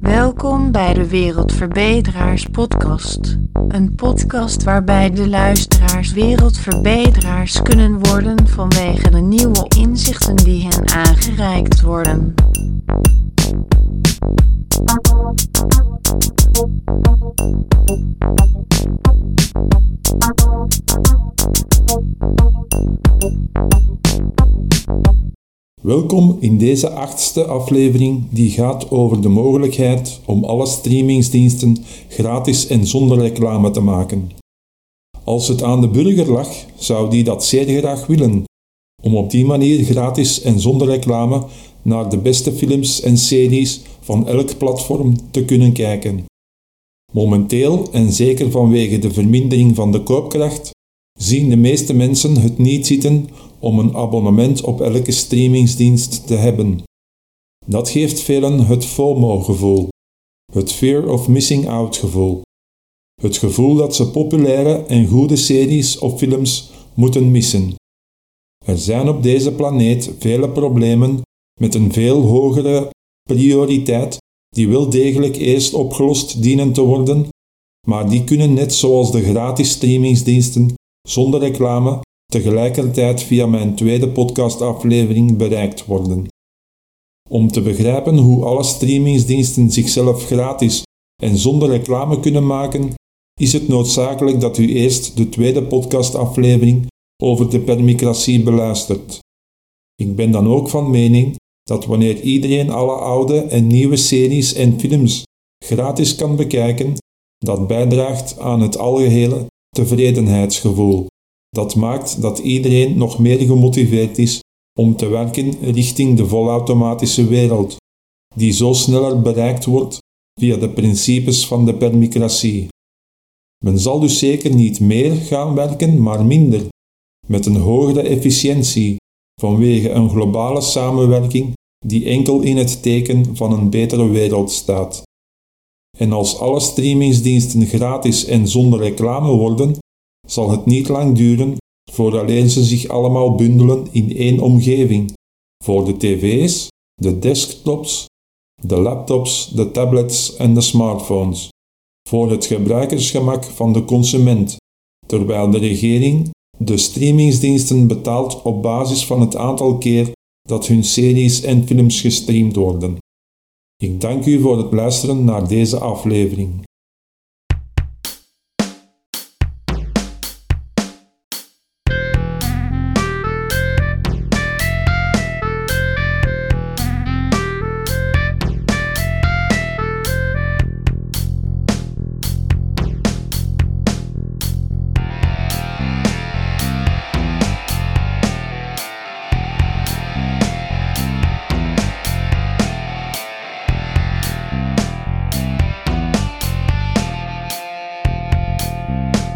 Welkom bij de Wereldverbeteraars Podcast. Een podcast waarbij de luisteraars wereldverbeteraars kunnen worden vanwege de nieuwe inzichten die hen aangereikt worden. Welkom in deze achtste aflevering die gaat over de mogelijkheid om alle streamingsdiensten gratis en zonder reclame te maken. Als het aan de burger lag, zou die dat zeer graag willen, om op die manier gratis en zonder reclame naar de beste films en series van elk platform te kunnen kijken. Momenteel, en zeker vanwege de vermindering van de koopkracht, zien de meeste mensen het niet zitten om een abonnement op elke streamingsdienst te hebben. Dat geeft velen het FOMO-gevoel, het Fear of Missing Out-gevoel. Het gevoel dat ze populaire en goede series of films moeten missen. Er zijn op deze planeet vele problemen met een veel hogere prioriteit die wel degelijk eerst opgelost dienen te worden, maar die kunnen net zoals de gratis streamingsdiensten zonder reclame tegelijkertijd via mijn tweede podcastaflevering bereikt worden. Om te begrijpen hoe alle streamingsdiensten zichzelf gratis en zonder reclame kunnen maken, is het noodzakelijk dat u eerst de tweede podcastaflevering over de permicratie beluistert. Ik ben dan ook van mening dat wanneer iedereen alle oude en nieuwe series en films gratis kan bekijken, dat bijdraagt aan het algehele tevredenheidsgevoel. Dat maakt dat iedereen nog meer gemotiveerd is om te werken richting de volautomatische wereld, die zo sneller bereikt wordt via de principes van de permicratie. Men zal dus zeker niet meer gaan werken, maar minder, met een hogere efficiëntie, vanwege een globale samenwerking die enkel in het teken van een betere wereld staat. En als alle streamingsdiensten gratis en zonder reclame worden, zal het niet lang duren vooraleer ze zich allemaal bundelen in één omgeving. Voor de tv's, de desktops, de laptops, de tablets en de smartphones. Voor het gebruikersgemak van de consument, terwijl de regering de streamingsdiensten betaalt op basis van het aantal keer dat hun series en films gestreamd worden. Ik dank u voor het luisteren naar deze aflevering. you